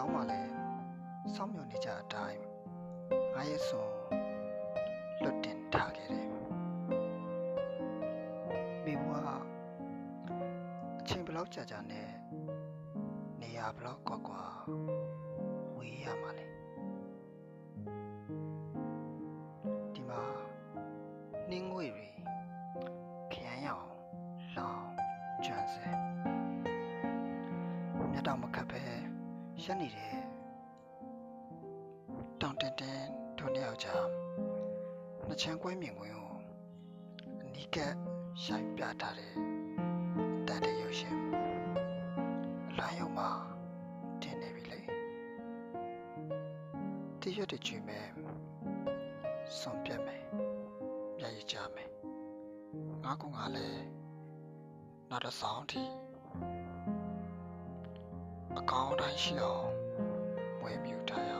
ကျောင်းမှာလည်းစောင့်မျှော်နေကြအတိုင်းငါရဲ့စွန်လွတ်တင်ထားခဲ့တယ်မိဘကအချိန်ဘလောက်ကြာကြာနဲ့နေရာဘလောက်ကွာကွာဝေးရမှာလဲဒီမှာနှင်းငွေတွေခရမ်းရောင်လောင်ကျွမ်းစဲမြတ်တော်မခက်ပဲ ရက်နေတဲ့တောင်တန်တန်တို့နှစ်ယောက်ကြားနှစ်ချမ်းကွဲမြင်ကွင်းကိုအနီးကပ်ရှိုင်းပြထားတဲ့တန်တဲ့ရုပ်ရှင်အလားယုံမှာတင်နေပြီလေတရွတ်တကြွမဲ့စွန်ပြတ်မယ်မျက်ရည်ကျမယ်ငါကငါလည်းနောက်တစ်ဆောင်ထိအကောင်း တိုင်းရှိအောင်ဝယ်မြူထားရအောင်